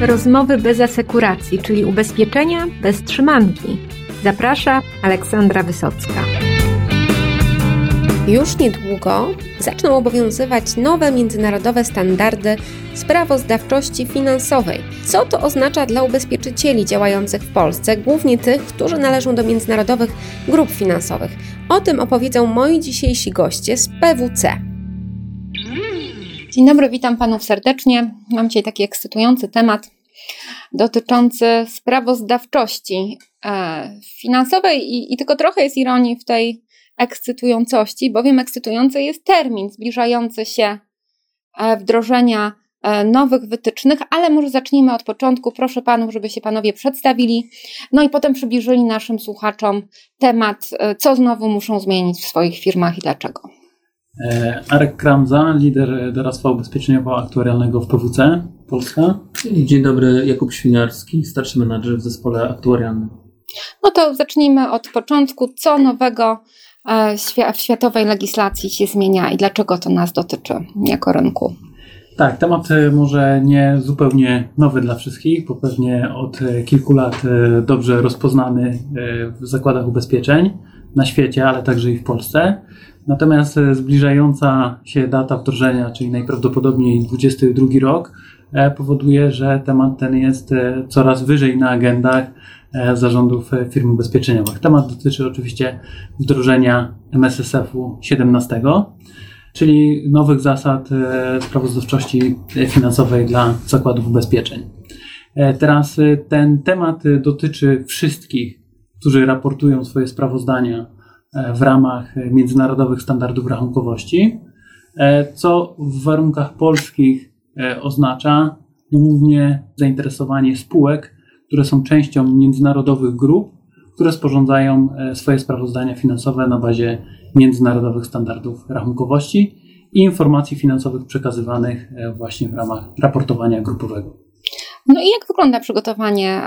Rozmowy bez asekuracji, czyli ubezpieczenia bez trzymanki. Zaprasza Aleksandra Wysocka. Już niedługo zaczną obowiązywać nowe międzynarodowe standardy sprawozdawczości finansowej. Co to oznacza dla ubezpieczycieli działających w Polsce, głównie tych, którzy należą do międzynarodowych grup finansowych? O tym opowiedzą moi dzisiejsi goście z PWC. Dzień dobry, witam panów serdecznie. Mam dzisiaj taki ekscytujący temat dotyczący sprawozdawczości e, finansowej i, i tylko trochę jest ironii w tej ekscytującości, bowiem ekscytujący jest termin zbliżający się e, wdrożenia e, nowych wytycznych, ale może zacznijmy od początku. Proszę panów, żeby się panowie przedstawili, no i potem przybliżyli naszym słuchaczom temat, co znowu muszą zmienić w swoich firmach i dlaczego. E, Arek Kramza, lider doradztwa ubezpieczeniowo-aktuarialnego w PWC Polska. Dzień dobry, Jakub Świniarski, starszy menadżer w zespole aktuarialnym. No to zacznijmy od początku. Co nowego e, w światowej legislacji się zmienia i dlaczego to nas dotyczy jako rynku? Tak, temat e, może nie zupełnie nowy dla wszystkich, bo pewnie od kilku lat dobrze rozpoznany w zakładach ubezpieczeń na świecie, ale także i w Polsce. Natomiast e, zbliżająca się data wdrożenia, czyli najprawdopodobniej 22 rok, e, powoduje, że temat ten jest e, coraz wyżej na agendach zarządów firm ubezpieczeniowych. Temat dotyczy oczywiście wdrożenia MSSF-u 17, czyli nowych zasad sprawozdawczości finansowej dla zakładów ubezpieczeń. Teraz ten temat dotyczy wszystkich, którzy raportują swoje sprawozdania w ramach międzynarodowych standardów rachunkowości, e, co w warunkach polskich e, oznacza głównie zainteresowanie spółek, które są częścią międzynarodowych grup, które sporządzają swoje sprawozdania finansowe na bazie międzynarodowych standardów rachunkowości i informacji finansowych przekazywanych właśnie w ramach raportowania grupowego. No i jak wygląda przygotowanie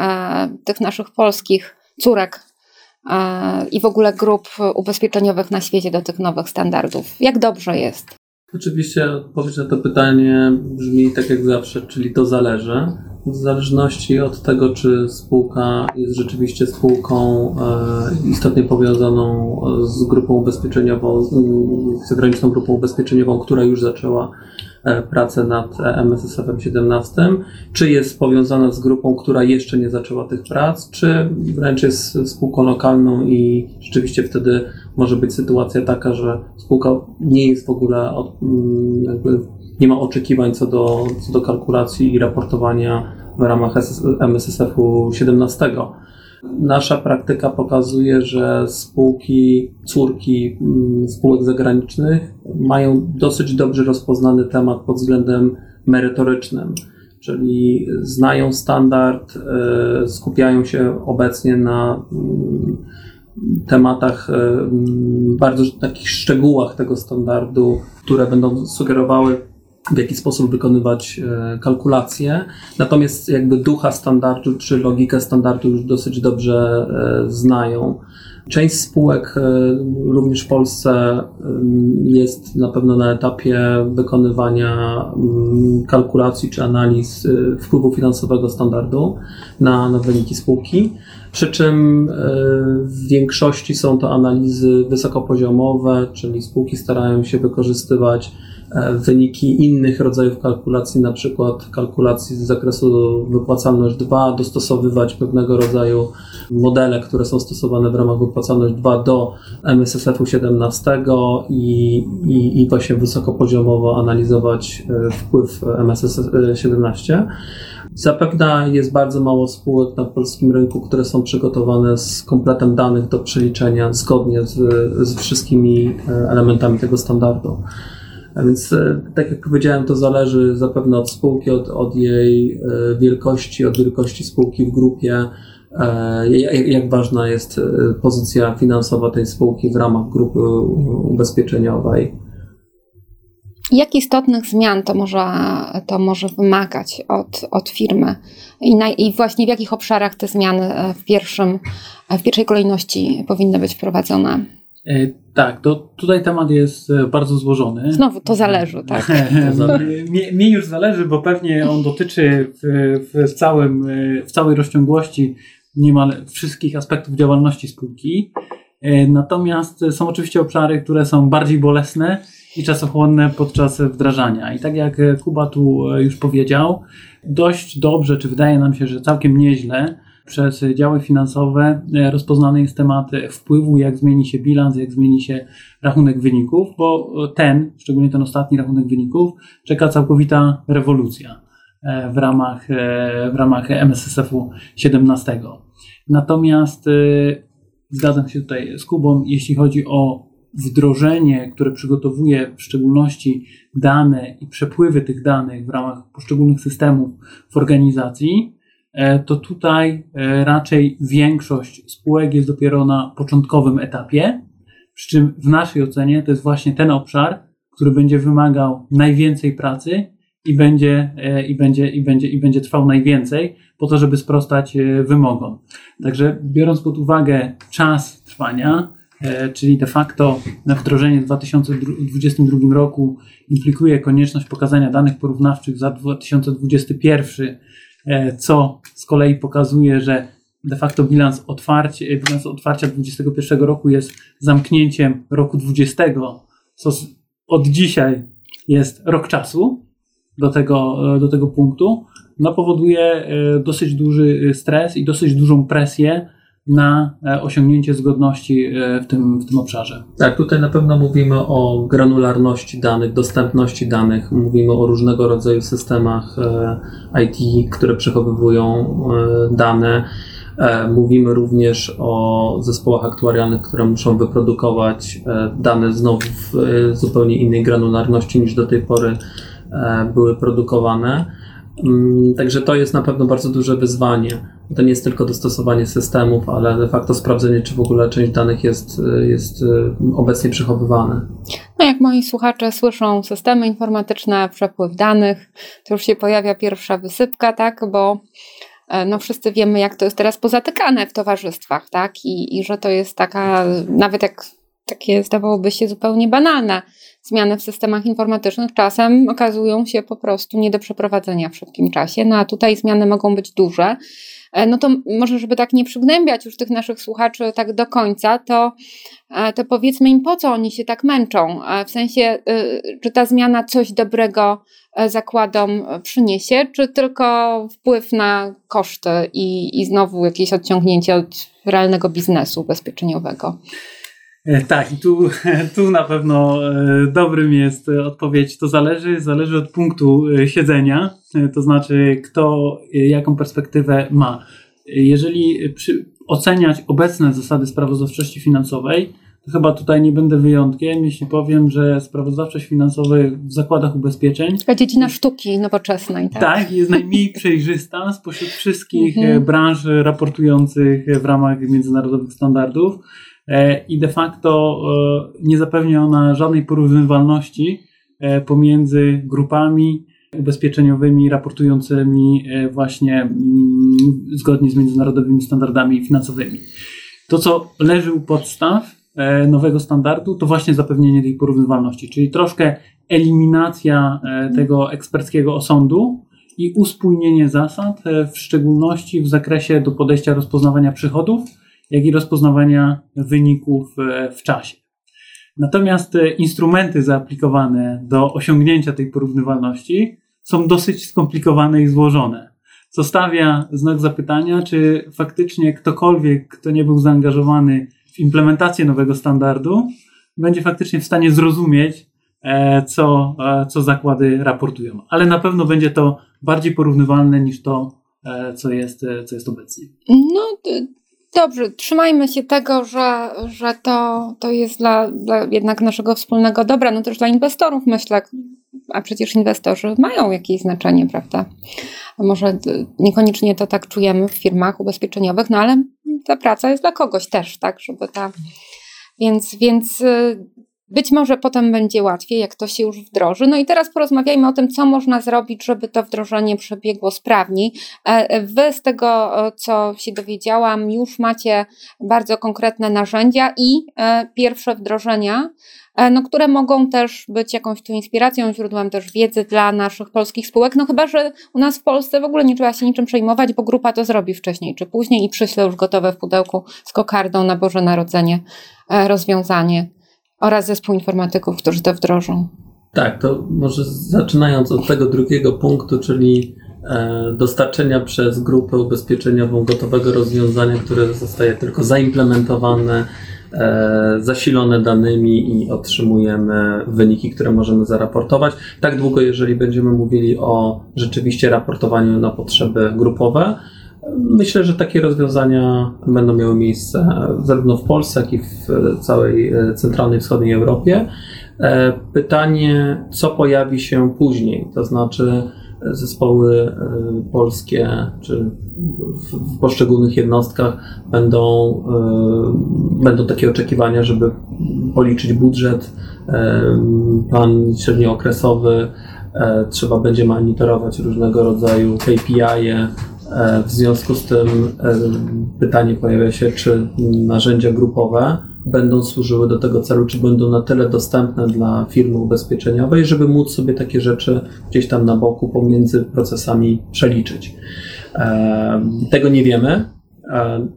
tych naszych polskich córek i w ogóle grup ubezpieczeniowych na świecie do tych nowych standardów? Jak dobrze jest? Oczywiście odpowiedź na to pytanie brzmi tak jak zawsze, czyli to zależy. W zależności od tego, czy spółka jest rzeczywiście spółką e, istotnie powiązaną z grupą ubezpieczeniową, z zagraniczną grupą ubezpieczeniową, która już zaczęła E, pracę nad MSSF-em 17, czy jest powiązana z grupą, która jeszcze nie zaczęła tych prac, czy wręcz jest spółką lokalną i rzeczywiście wtedy może być sytuacja taka, że spółka nie jest w ogóle, mm, jakby nie ma oczekiwań co do, co do kalkulacji i raportowania w ramach MSSF-u 17. Nasza praktyka pokazuje, że spółki, córki mm, spółek zagranicznych mają dosyć dobrze rozpoznany temat pod względem merytorycznym, czyli znają standard, e, skupiają się obecnie na mm, tematach, e, mm, bardzo takich szczegółach tego standardu, które będą sugerowały w jaki sposób wykonywać e, kalkulacje. Natomiast jakby ducha standardu czy logikę standardu już dosyć dobrze e, znają. Część spółek e, również w Polsce jest na pewno na etapie wykonywania mm, kalkulacji czy analiz wpływu finansowego standardu na, na wyniki spółki. Przy czym w większości są to analizy wysokopoziomowe, czyli spółki starają się wykorzystywać wyniki innych rodzajów kalkulacji, na przykład kalkulacji z zakresu wypłacalność 2, dostosowywać pewnego rodzaju modele, które są stosowane w ramach wypłacalność 2 do MSSF-u 17 i, i, i właśnie wysokopoziomowo analizować e, wpływ MSSF 17. Zapewne jest bardzo mało spółek na polskim rynku, które są przygotowane z kompletem danych do przeliczenia zgodnie z, z wszystkimi e, elementami tego standardu. A więc, e, tak jak powiedziałem, to zależy zapewne od spółki, od, od jej e, wielkości, od wielkości spółki w grupie, e, jak, ważna jest pozycja finansowa tej spółki w ramach grupy ubezpieczeniowej. Jak istotnych zmian to może, to może wymagać od, od firmy I, na, i właśnie w jakich obszarach te zmiany w, pierwszym, w pierwszej kolejności powinny być wprowadzone? E, tak, to tutaj temat jest e, bardzo złożony. Znowu to zależy, tak? Mnie już zależy, bo pewnie on dotyczy w, w, całym, w całej rozciągłości niemal wszystkich aspektów działalności spółki. Natomiast są oczywiście obszary, które są bardziej bolesne i czasochłonne podczas wdrażania. I tak jak Kuba tu już powiedział, dość dobrze, czy wydaje nam się, że całkiem nieźle przez działy finansowe e, rozpoznany jest temat wpływu, jak zmieni się bilans, jak zmieni się rachunek wyników, bo ten, szczególnie ten ostatni rachunek wyników, czeka całkowita rewolucja e, w ramach, e, w ramach MSSF-u 17. Natomiast zgadzam się tutaj z Kubą, jeśli chodzi o wdrożenie, które przygotowuje w szczególności dane i przepływy tych danych w ramach poszczególnych systemów w organizacji, E, to tutaj e, raczej większość spółek jest dopiero na początkowym etapie, przy czym w naszej ocenie to jest właśnie ten obszar, który będzie wymagał najwięcej pracy i będzie, e, i będzie, i będzie, i będzie trwał najwięcej po to, żeby sprostać wymogom. Także biorąc pod uwagę czas trwania, czyli de facto na wdrożenie w 2022 roku implikuje konieczność pokazania danych porównawczych za 2021 E, co z kolei pokazuje, że de facto bilans, otwarcie, bilans otwarcia 2021 roku jest zamknięciem roku 20, co od dzisiaj jest rok czasu do tego, do tego punktu, no powoduje e, dosyć duży stres i dosyć dużą presję na e, osiągnięcie zgodności e, w tym, w tym obszarze. Tak, tutaj na pewno mówimy o granularności danych, dostępności danych, mówimy o różnego rodzaju systemach e, IT, które przechowywują dane. Mówimy również o zespołach aktuarialnych, które muszą wyprodukować dane znowu w zupełnie innej granularności niż do tej pory były produkowane. Mm, także to jest na pewno bardzo duże wyzwanie. To nie jest tylko dostosowanie systemów, ale de facto sprawdzenie, czy w ogóle część danych jest, jest y, obecnie przechowywana. No jak moi słuchacze słyszą systemy informatyczne, przepływ danych, to już się pojawia pierwsza wysypka, tak, bo e, no wszyscy wiemy, jak to jest teraz pozatykane w towarzystwach, tak, i, i że to jest taka, nawet jak takie zdawałoby się zupełnie banalne zmiany w systemach informatycznych czasem okazują się po prostu nie do przeprowadzenia w szybkim czasie. No a tutaj zmiany mogą być duże. E, no to może, żeby tak nie przygnębiać już tych naszych słuchaczy tak do końca, to, e, to powiedzmy im, po co oni się tak męczą. E, w sensie, czy ta zmiana coś dobrego zakładom przyniesie, czy tylko wpływ na koszty i, i znowu jakieś odciągnięcie od realnego biznesu ubezpieczeniowego. E, tak, i tu, tu na pewno e, dobrym jest odpowiedź. To zależy, zależy od punktu e, siedzenia, to znaczy kto jaką perspektywę ma. Jeżeli przy, oceniać obecne zasady sprawozdawczości finansowej, to chyba tutaj nie będę wyjątkiem, jeśli powiem, że sprawozdawczość finansowa w zakładach ubezpieczeń. Taka dziedzina sztuki nowoczesnej. Tak, tak jest najmniej przejrzysta spośród wszystkich mhm. branż raportujących w ramach międzynarodowych standardów. E, i de facto e, nie zapewnia ona żadnej porównywalności e, pomiędzy grupami ubezpieczeniowymi raportującymi właśnie mm, zgodnie z międzynarodowymi standardami finansowymi. To, co leży u podstaw nowego standardu, to właśnie zapewnienie tej porównywalności, czyli troszkę eliminacja tego eksperckiego osądu i uspójnienie zasad, w szczególności w zakresie do podejścia rozpoznawania przychodów jak i rozpoznawania wyników e, w czasie. Natomiast e, instrumenty zaaplikowane do osiągnięcia tej porównywalności są dosyć skomplikowane i złożone, co stawia znak zapytania, czy faktycznie ktokolwiek, kto nie był zaangażowany w implementację nowego standardu, będzie faktycznie w stanie zrozumieć, e, co, co zakłady raportują. Ale na pewno będzie to bardziej porównywalne niż to, co jest, co jest obecnie. No, Dobrze, trzymajmy się tego, że, że to, to jest dla, dla jednak naszego wspólnego dobra, no też dla inwestorów myślę, a przecież inwestorzy mają jakieś znaczenie, prawda? Może niekoniecznie to tak czujemy w firmach ubezpieczeniowych, no ale ta praca jest dla kogoś też, tak, żeby ta. Więc, więc y, być może potem będzie łatwiej, jak to się już wdroży. No i teraz porozmawiajmy o tym, co można zrobić, żeby to wdrożenie przebiegło sprawniej. E, wy z tego, co się dowiedziałam, już macie bardzo konkretne narzędzia i pierwsze wdrożenia. E, no, które mogą też być jakąś tu inspiracją, źródłem też wiedzy dla naszych polskich spółek. No chyba, że u nas w Polsce w ogóle nie trzeba się niczym przejmować, bo grupa to zrobi wcześniej czy później i przyśle już gotowe w pudełku z kokardą na Boże Narodzenie e, rozwiązanie oraz zespół informatyków, którzy to wdrożą. Tak, to może zaczynając od tego drugiego punktu, czyli e, dostarczenia przez grupę ubezpieczeniową gotowego rozwiązania, które zostaje tylko zaimplementowane E, zasilone danymi i otrzymujemy wyniki, które możemy zaraportować. Tak długo, jeżeli będziemy mówili o rzeczywiście raportowaniu na potrzeby grupowe, Myślę, że takie rozwiązania będą miały miejsce zarówno w Polsce, jak i w całej centralnej wschodniej Europie. E, pytanie, co pojawi się później, to znaczy zespoły e, polskie czy w poszczególnych jednostkach będą, e, będą takie oczekiwania, żeby policzyć budżet, e, plan średniookresowy, trzeba będzie monitorować różnego rodzaju KPI. -e. W związku z tym pytanie pojawia się, czy narzędzia grupowe będą służyły do tego celu, czy będą na tyle dostępne dla firmy ubezpieczeniowej, żeby móc sobie takie rzeczy gdzieś tam na boku pomiędzy procesami przeliczyć. Tego nie wiemy.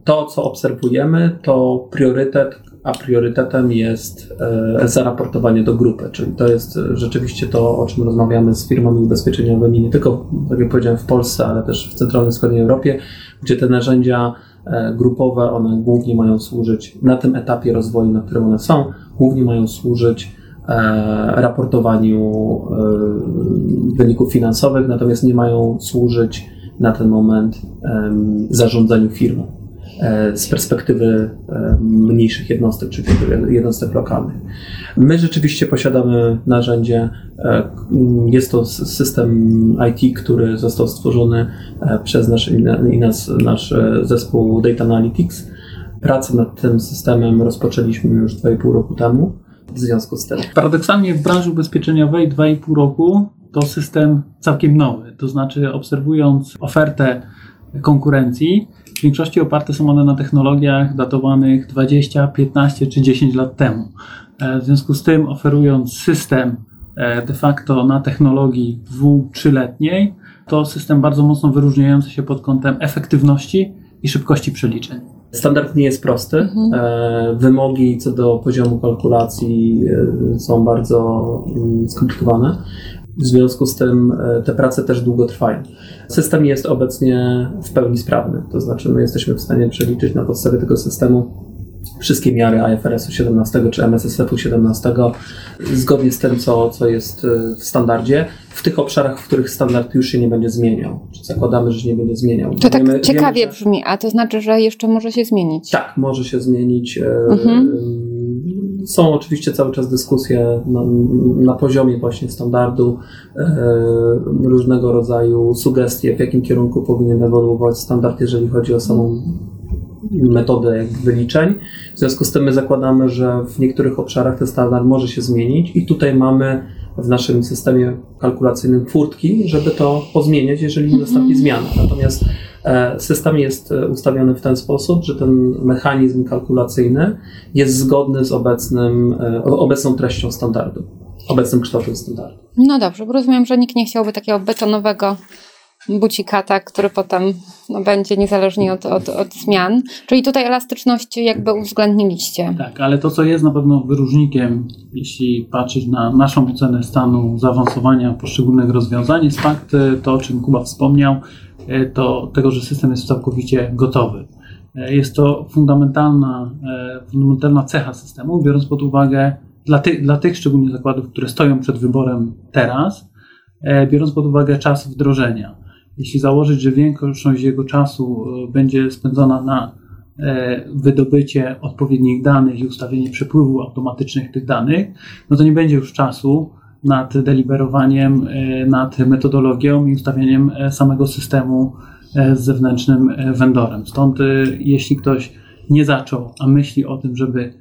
To, co obserwujemy, to priorytet, a priorytetem jest e, zaraportowanie do grupy, czyli to jest rzeczywiście to, o czym rozmawiamy z firmami ubezpieczeniowymi, nie tylko, tak jak powiedziałem, w Polsce, ale też w centralnej wschodniej Europie, gdzie te narzędzia E, grupowe, one głównie mają służyć na tym etapie rozwoju, na którym one są, głównie mają służyć e, raportowaniu e, wyników finansowych, natomiast nie mają służyć na ten moment zarządzaniu firmą z perspektywy mniejszych jednostek, czyli jednostek lokalnych. My rzeczywiście posiadamy narzędzie, e, jest to system IT, który został stworzony e, przez nasz, i nas, nasz e, zespół Data Analytics. Pracę nad tym systemem rozpoczęliśmy już 2,5 roku temu. W związku z tym. Paradoksalnie w branży ubezpieczeniowej 2,5 roku to system całkiem nowy. To znaczy, obserwując ofertę konkurencji, większości oparte są one na technologiach datowanych 20, 15 czy 10 lat temu. E, w związku z tym, oferując system e, de facto na technologii dwu, trzyletniej, to system bardzo mocno wyróżniający się pod kątem efektywności i szybkości przeliczeń. Standard nie jest prosty. Mhm. E, wymogi co do poziomu kalkulacji są bardzo mm, skomplikowane. W związku z tym te prace też długo trwają. System jest obecnie w pełni sprawny, to znaczy my jesteśmy w stanie przeliczyć na podstawie tego systemu wszystkie miary IFRS-u 17 czy MSSF-u 17 zgodnie z tym, co, co jest y, w standardzie, w tych obszarach, w których standard już się nie będzie zmieniał. Czy zakładamy, że się nie będzie zmieniał. To tak wiemy, ciekawie wiemy, że... brzmi, a to znaczy, że jeszcze może się zmienić. Tak, może się zmienić. Y, mhm. Są oczywiście cały czas dyskusje na, na poziomie właśnie standardu, e, różnego rodzaju sugestie, w jakim kierunku powinien ewoluować standard, jeżeli chodzi o samą metodę wyliczeń. W związku z tym my zakładamy, że w niektórych obszarach ten standard może się zmienić i tutaj mamy w naszym systemie kalkulacyjnym furtki, żeby to pozmieniać, jeżeli nie nastąpi mhm. zmiana. Natomiast system jest e, ustawiony w ten sposób, że ten mechanizm kalkulacyjny jest zgodny z obecnym, e, obecną treścią standardu, obecnym kształtem standardu. No dobrze, bo rozumiem, że nikt nie chciałby takiego betonowego bucikata, który potem no, będzie niezależnie od, od, od, zmian. Czyli tutaj elastyczność jakby uwzględniliście. Tak, ale to, co jest na pewno wyróżnikiem, jeśli patrzeć na naszą ocenę stanu zaawansowania poszczególnych rozwiązań, jest fakt, to o czym Kuba wspomniał, e, to tego, że system jest całkowicie gotowy. E, jest to fundamentalna, e, fundamentalna cecha systemu, biorąc pod uwagę dla, ty, dla tych szczególnie zakładów, które stoją przed wyborem teraz, biorąc pod uwagę czas wdrożenia jeśli założyć, że większość jego czasu e, będzie spędzona na e, wydobycie odpowiednich danych i ustawienie przepływu automatycznych tych danych, no to nie będzie już czasu nad deliberowaniem, e, nad metodologią i ustawieniem samego systemu z zewnętrznym vendorem. Stąd jeśli ktoś nie zaczął, a myśli o tym, żeby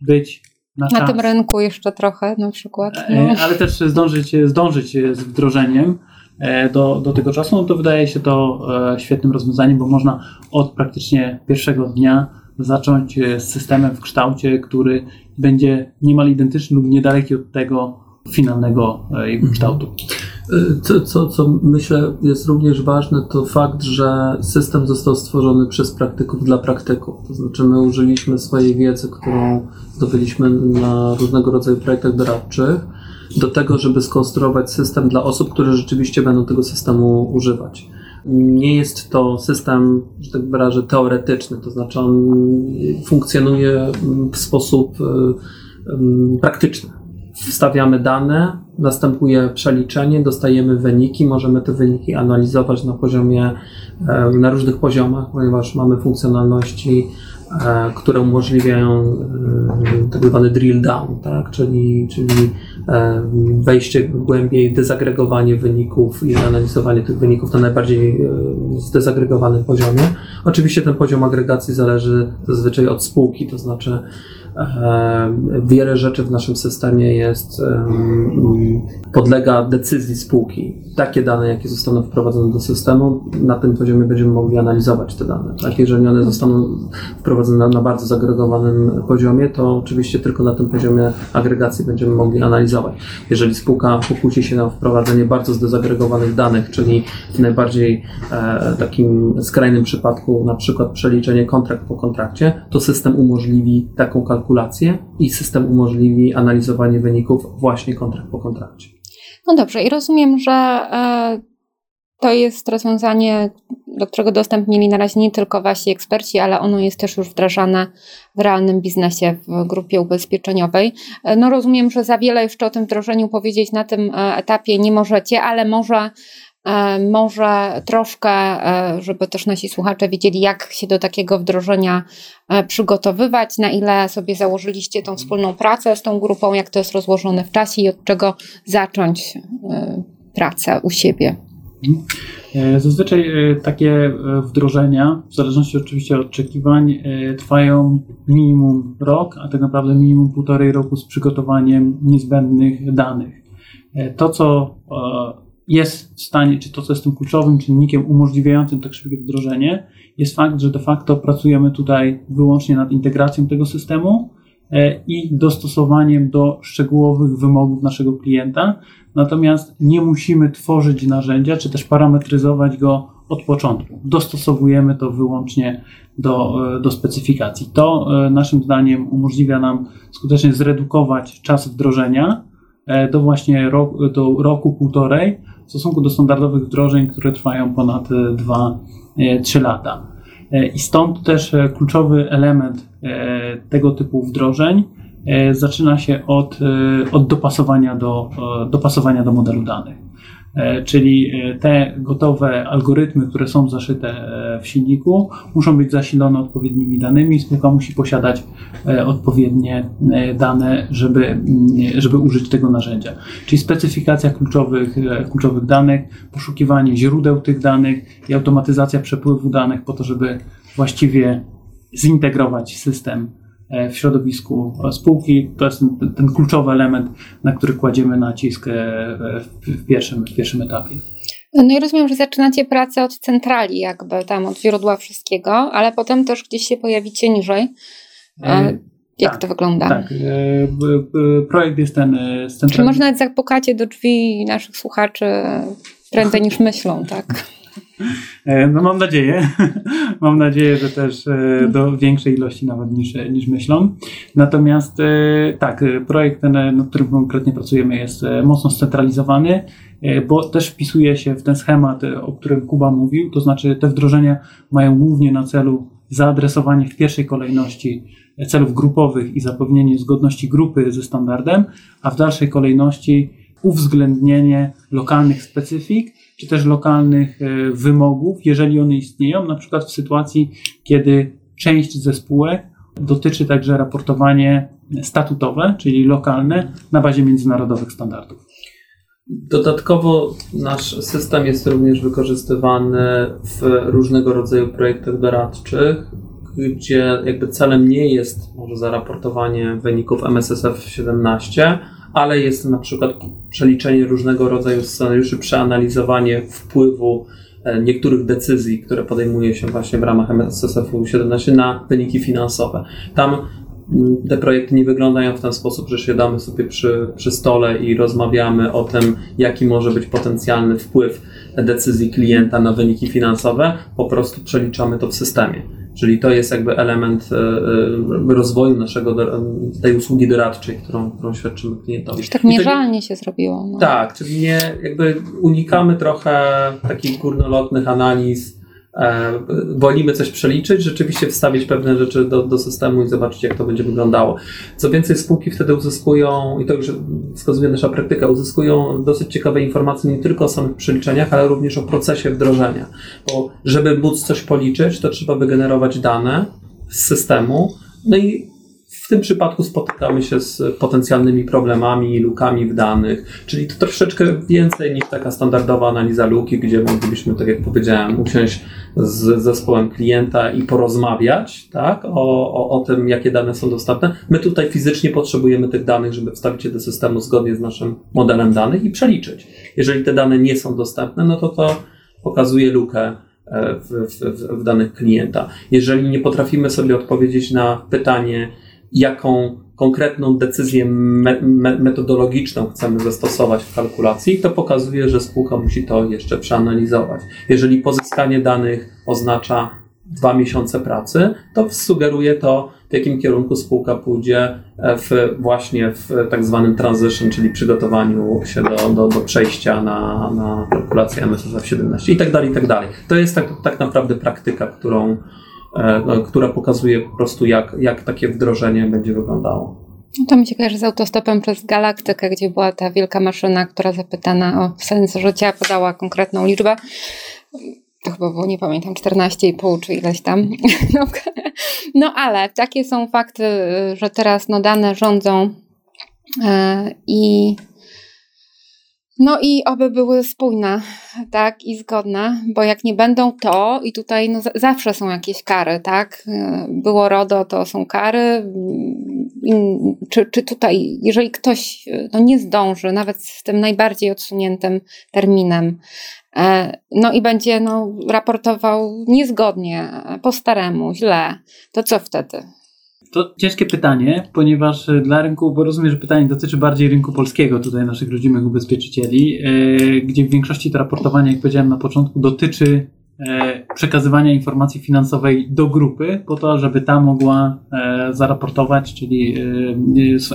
być na, na tym rynku jeszcze trochę na przykład. E, no. Ale też zdążyć, zdążyć z wdrożeniem e, do, do tego czasu, no to wydaje się to e, świetnym rozwiązaniem, bo można od praktycznie pierwszego dnia zacząć z systemem w kształcie, który będzie niemal identyczny lub niedaleki od tego finalnego jego mhm. kształtu. Co, co, co myślę jest również ważne, to fakt, że system został stworzony przez praktyków dla praktyków. To znaczy, my użyliśmy swojej wiedzy, którą zdobyliśmy na różnego rodzaju projektach doradczych, do tego, żeby skonstruować system dla osób, które rzeczywiście będą tego systemu używać. Nie jest to system, że tak wyrażę, teoretyczny, to znaczy on funkcjonuje w sposób praktyczny wstawiamy dane, następuje przeliczenie, dostajemy wyniki, możemy te wyniki analizować na poziomie, e, na różnych poziomach, ponieważ mamy funkcjonalności, które umożliwiają e, tak zwany drill down, tak? czyli, czyli wejście głębiej, dezagregowanie wyników i analizowanie tych wyników na najbardziej zdezagregowanym poziomie. Oczywiście ten poziom agregacji zależy zazwyczaj od spółki, to znaczy Wiele rzeczy w naszym systemie jest, podlega decyzji spółki. Takie dane, jakie zostaną wprowadzone do systemu, na tym poziomie będziemy mogli analizować te dane. Tak? Jeżeli one zostaną wprowadzone na, na bardzo zagregowanym poziomie, to oczywiście tylko na tym poziomie agregacji będziemy mogli analizować. Jeżeli spółka pokusi się na wprowadzenie bardzo zdezagregowanych danych, czyli w najbardziej e, takim skrajnym przypadku, na przykład przeliczenie kontrakt po kontrakcie, to system umożliwi taką kalkulację i system umożliwi analizowanie wyników właśnie kontrakt po kontrakcie. No dobrze, i rozumiem, że e, to jest rozwiązanie, do którego dostęp mieli na razie nie tylko wasi eksperci, ale ono jest też już wdrażane w realnym biznesie w grupie ubezpieczeniowej. E, no rozumiem, że za wiele jeszcze o tym wdrożeniu powiedzieć na tym e, etapie nie możecie, ale może E, może troszkę, żeby też nasi słuchacze wiedzieli, jak się do takiego wdrożenia przygotowywać, na ile sobie założyliście tą wspólną pracę z tą grupą, jak to jest rozłożone w czasie i od czego zacząć pracę u siebie. Zazwyczaj takie wdrożenia, w zależności oczywiście od oczekiwań, trwają minimum rok, a tak naprawdę minimum półtorej roku z przygotowaniem niezbędnych danych. To, co jest w stanie, czy to, co jest tym kluczowym czynnikiem umożliwiającym tak szybkie wdrożenie, jest fakt, że de facto pracujemy tutaj wyłącznie nad integracją tego systemu e, i dostosowaniem do szczegółowych wymogów naszego klienta. Natomiast nie musimy tworzyć narzędzia, czy też parametryzować go od początku. Dostosowujemy to wyłącznie do, e, do specyfikacji. To e, naszym zdaniem umożliwia nam skutecznie zredukować czas wdrożenia do właśnie do roku, półtorej, w stosunku do standardowych wdrożeń, które trwają ponad 2-3 e, lata. E, I stąd też e, kluczowy element tego typu wdrożeń zaczyna się od, od dopasowania, do, dopasowania do modelu danych. E, czyli e, te gotowe algorytmy, które są zaszyte e, w silniku, muszą być zasilone odpowiednimi danymi. Spółka musi posiadać odpowiednie dane, żeby, mm, żeby użyć tego narzędzia. Czyli specyfikacja kluczowych, kluczowych danych, poszukiwanie źródeł tych danych i automatyzacja przepływu danych po to, żeby właściwie zintegrować system E, w środowisku spółki. To jest ten, ten kluczowy element, na który kładziemy nacisk e, w pierwszym, w pierwszym etapie. No i rozumiem, że zaczynacie pracę od centrali, jakby tam od źródła wszystkiego, ale potem też gdzieś się pojawicie niżej. E, jak tak, to wygląda? Tak. Projekt jest ten centralny. Czy może nawet zapukacie do drzwi naszych słuchaczy prędzej niż myślą, tak? E, no mam nadzieję. mam nadzieję, że też e, do większej ilości nawet niż, niż myślą. Natomiast e, tak, projekt ten, nad którym konkretnie pracujemy jest mocno scentralizowany, bo też wpisuje się w ten schemat, o którym Kuba mówił, to znaczy te wdrożenia mają głównie na celu zaadresowanie w pierwszej kolejności celów grupowych i zapewnienie zgodności grupy ze standardem, a w dalszej kolejności uwzględnienie lokalnych specyfik czy też lokalnych e, wymogów, jeżeli one istnieją, na przykład w sytuacji, kiedy część ze spółek dotyczy także raportowanie statutowe, czyli lokalne, na bazie międzynarodowych standardów. Dodatkowo nasz system jest również wykorzystywany w różnego rodzaju projektach doradczych, gdzie jakby celem nie jest może zaraportowanie wyników MSSF 17, ale jest na przykład przeliczenie różnego rodzaju scenariuszy, przeanalizowanie wpływu e, niektórych decyzji, które podejmuje się właśnie w ramach MSSF 17 na wyniki finansowe. Tam te projekty nie wyglądają w ten sposób, że siadamy sobie przy, przy stole i rozmawiamy o tym, jaki może być potencjalny wpływ decyzji klienta na wyniki finansowe, po prostu przeliczamy to w systemie. Czyli to jest jakby element e, e, rozwoju naszego, tej usługi doradczej, którą, którą świadczymy klientowi. Już tak mierzalnie się zrobiło. No. Tak, czyli nie, jakby unikamy trochę takich górnolotnych analiz, wolimy coś przeliczyć, rzeczywiście wstawić pewne rzeczy do, do systemu i zobaczyć, jak to będzie wyglądało. Co więcej, spółki wtedy uzyskują, i to już wskazuje nasza praktyka, uzyskują dosyć ciekawe informacje nie tylko o samych przeliczeniach, ale również o procesie wdrożenia. Bo żeby móc coś policzyć, to trzeba wygenerować dane z systemu, no i tym przypadku spotykamy się z potencjalnymi problemami, lukami w danych, czyli to troszeczkę więcej niż taka standardowa analiza luki, gdzie moglibyśmy, tak jak powiedziałem, usiąść z zespołem klienta i porozmawiać tak, o, o, o tym, jakie dane są dostępne. My tutaj fizycznie potrzebujemy tych danych, żeby wstawić je do systemu zgodnie z naszym modelem danych i przeliczyć. Jeżeli te dane nie są dostępne, no to to pokazuje lukę e, w, w, w danych klienta. Jeżeli nie potrafimy sobie odpowiedzieć na pytanie, jaką konkretną decyzję me me metodologiczną chcemy zastosować w kalkulacji, to pokazuje, że spółka musi to jeszcze przeanalizować. Jeżeli pozyskanie danych oznacza dwa miesiące pracy, to sugeruje to, w jakim kierunku spółka pójdzie w, właśnie w tak zwanym transition, czyli przygotowaniu się do, do, do przejścia na, na kalkulację MSSF 17 i tak dalej, i tak dalej. To jest tak, tak naprawdę praktyka, którą E, która pokazuje po prostu, jak, jak takie wdrożenie będzie wyglądało. No to mi się kojarzy z autostopem przez galaktykę, gdzie była ta wielka maszyna, która zapytana o sens życia, podała konkretną liczbę. To chyba było, nie pamiętam, 14,5 czy ileś tam. No, no ale takie są fakty, że teraz no, dane rządzą e, i no i oby były spójne, tak, i zgodne, bo jak nie będą to, i tutaj no, zawsze są jakieś kary, tak? Było RODO, to są kary. Czy, czy tutaj, jeżeli ktoś no, nie zdąży, nawet z tym najbardziej odsuniętym terminem, e, no i będzie no, raportował niezgodnie, po staremu, źle, to co wtedy? To ciężkie pytanie, ponieważ e, dla rynku, bo rozumiem, że pytanie dotyczy bardziej rynku polskiego, tutaj naszych rodzimych ubezpieczycieli, e, gdzie w większości to raportowanie, jak powiedziałem na początku, dotyczy e, przekazywania informacji finansowej do grupy, po to, żeby ta mogła zaraportować, czyli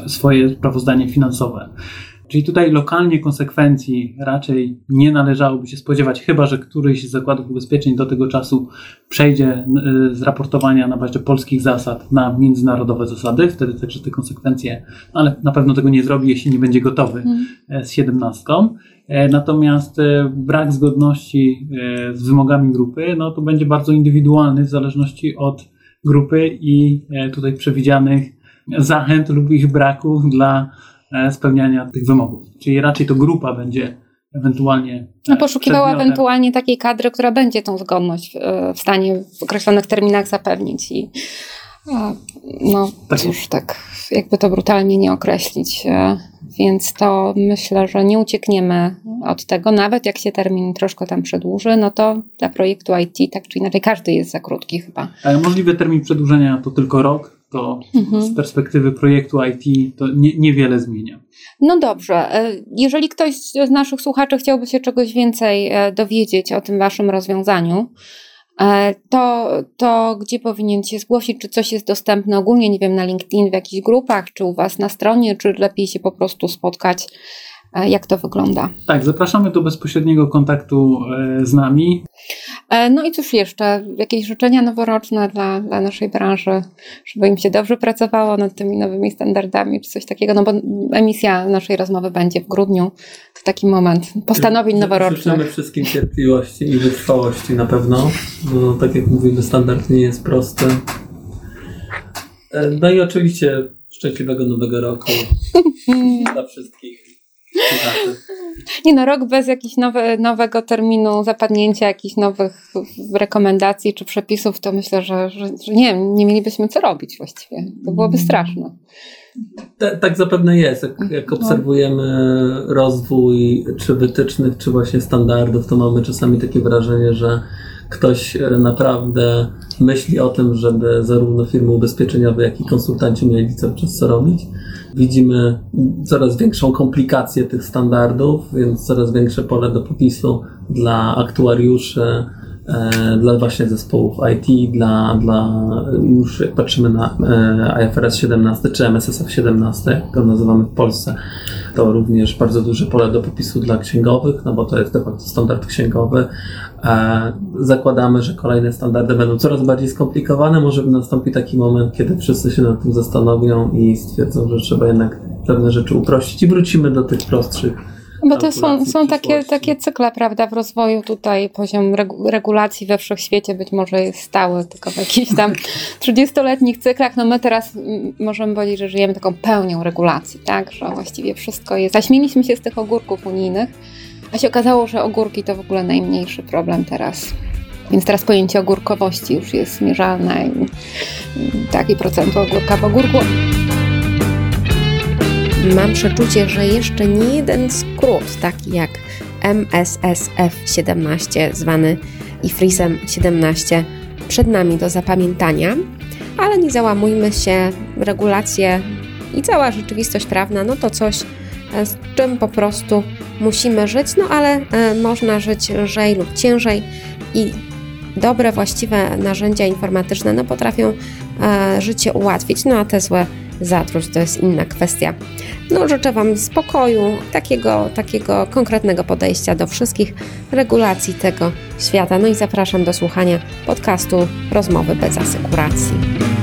swoje sprawozdanie finansowe. Czyli tutaj lokalnie konsekwencji raczej nie należałoby się spodziewać, chyba że któryś z zakładów ubezpieczeń do tego czasu przejdzie y, z raportowania na bazie polskich zasad na międzynarodowe zasady. Wtedy także te konsekwencje, no ale na pewno tego nie zrobi, jeśli nie będzie gotowy hmm. z siedemnastką. E, natomiast e, brak zgodności z wymogami grupy, no to będzie bardzo indywidualny w zależności od grupy i tutaj przewidzianych zachęt lub ich braku dla E, spełniania tych wymogów. Czyli raczej to grupa będzie ewentualnie. No, poszukiwała ewentualnie takiej kadry, która będzie tą zgodność e, w stanie w określonych terminach zapewnić. I e, no tak. cóż, tak jakby to brutalnie nie określić. Więc to myślę, że nie uciekniemy od tego, nawet jak się termin troszkę tam przedłuży, no to dla projektu IT tak czy inaczej każdy jest za krótki chyba. Możliwy termin przedłużenia to tylko rok, to mhm. z perspektywy projektu IT to nie, niewiele zmienia. No dobrze. E, jeżeli ktoś z naszych słuchaczy chciałby się czegoś więcej e, dowiedzieć o tym waszym rozwiązaniu, e, to, to gdzie powinien się zgłosić? Czy coś jest dostępne ogólnie, nie wiem, na LinkedIn, w jakichś grupach, czy u was na stronie, czy lepiej się po prostu spotkać? Jak to wygląda? Tak, zapraszamy do bezpośredniego kontaktu z nami. E, no i cóż jeszcze, jakieś życzenia noworoczne dla, dla naszej branży, żeby im się dobrze pracowało nad tymi nowymi standardami, czy coś takiego, no bo emisja naszej rozmowy będzie w grudniu, to taki moment postanowień noworocznych. Życzymy wszystkim cierpliwości i wytrwałości na pewno, bo tak jak mówimy, standard nie jest prosty. E, no i oczywiście szczęśliwego nowego roku dla wszystkich. Nie no, rok bez jakiegoś nowe, nowego terminu zapadnięcia, jakichś nowych rekomendacji czy przepisów, to myślę, że, że, że nie, nie mielibyśmy co robić właściwie. To byłoby straszne. Tak, tak zapewne jest. Jak, jak no. obserwujemy rozwój czy wytycznych, czy właśnie standardów, to mamy czasami takie wrażenie, że ktoś e, naprawdę myśli o tym, żeby zarówno firmy ubezpieczeniowe, jak i konsultanci mieli cały czas co robić. Widzimy coraz większą komplikację tych standardów, więc coraz większe pole do popisu dla aktuariuszy, dla właśnie zespołów IT, dla, dla już jak patrzymy na e, IFRS 17 czy MSSF 17, jak go nazywamy w Polsce, to również bardzo duże pole do popisu dla księgowych, no bo to jest de facto standard księgowy. E, zakładamy, że kolejne standardy będą coraz bardziej skomplikowane. Może nastąpi taki moment, kiedy wszyscy się nad tym zastanowią i stwierdzą, że trzeba jednak pewne rzeczy uprościć i wrócimy do tych prostszych bo to są, są takie, takie cykle, prawda, w rozwoju tutaj poziom regulacji we wszechświecie być może jest stały, tylko w jakichś tam 30-letnich cyklach. No my teraz możemy powiedzieć, że żyjemy taką pełnią regulacji, tak, że właściwie wszystko jest. Zaśmieliśmy się z tych ogórków unijnych, a się okazało, że ogórki to w ogóle najmniejszy problem teraz. Więc teraz pojęcie ogórkowości już jest mierzalne i taki procent ogórka w ogórku. Mam przeczucie, że jeszcze nie jeden skrót, taki jak MSSF 17, zwany IFRISem 17, przed nami do zapamiętania, ale nie załamujmy się, regulacje i cała rzeczywistość prawna, no to coś, e, z czym po prostu musimy żyć, no ale e, można żyć lżej lub ciężej i dobre, właściwe narzędzia informatyczne no, potrafią e, życie ułatwić, no a te złe zatruć, to jest inna kwestia. No, życzę Wam spokoju, takiego, takiego konkretnego podejścia do wszystkich regulacji tego świata. No i zapraszam do słuchania podcastu Rozmowy bez asekuracji.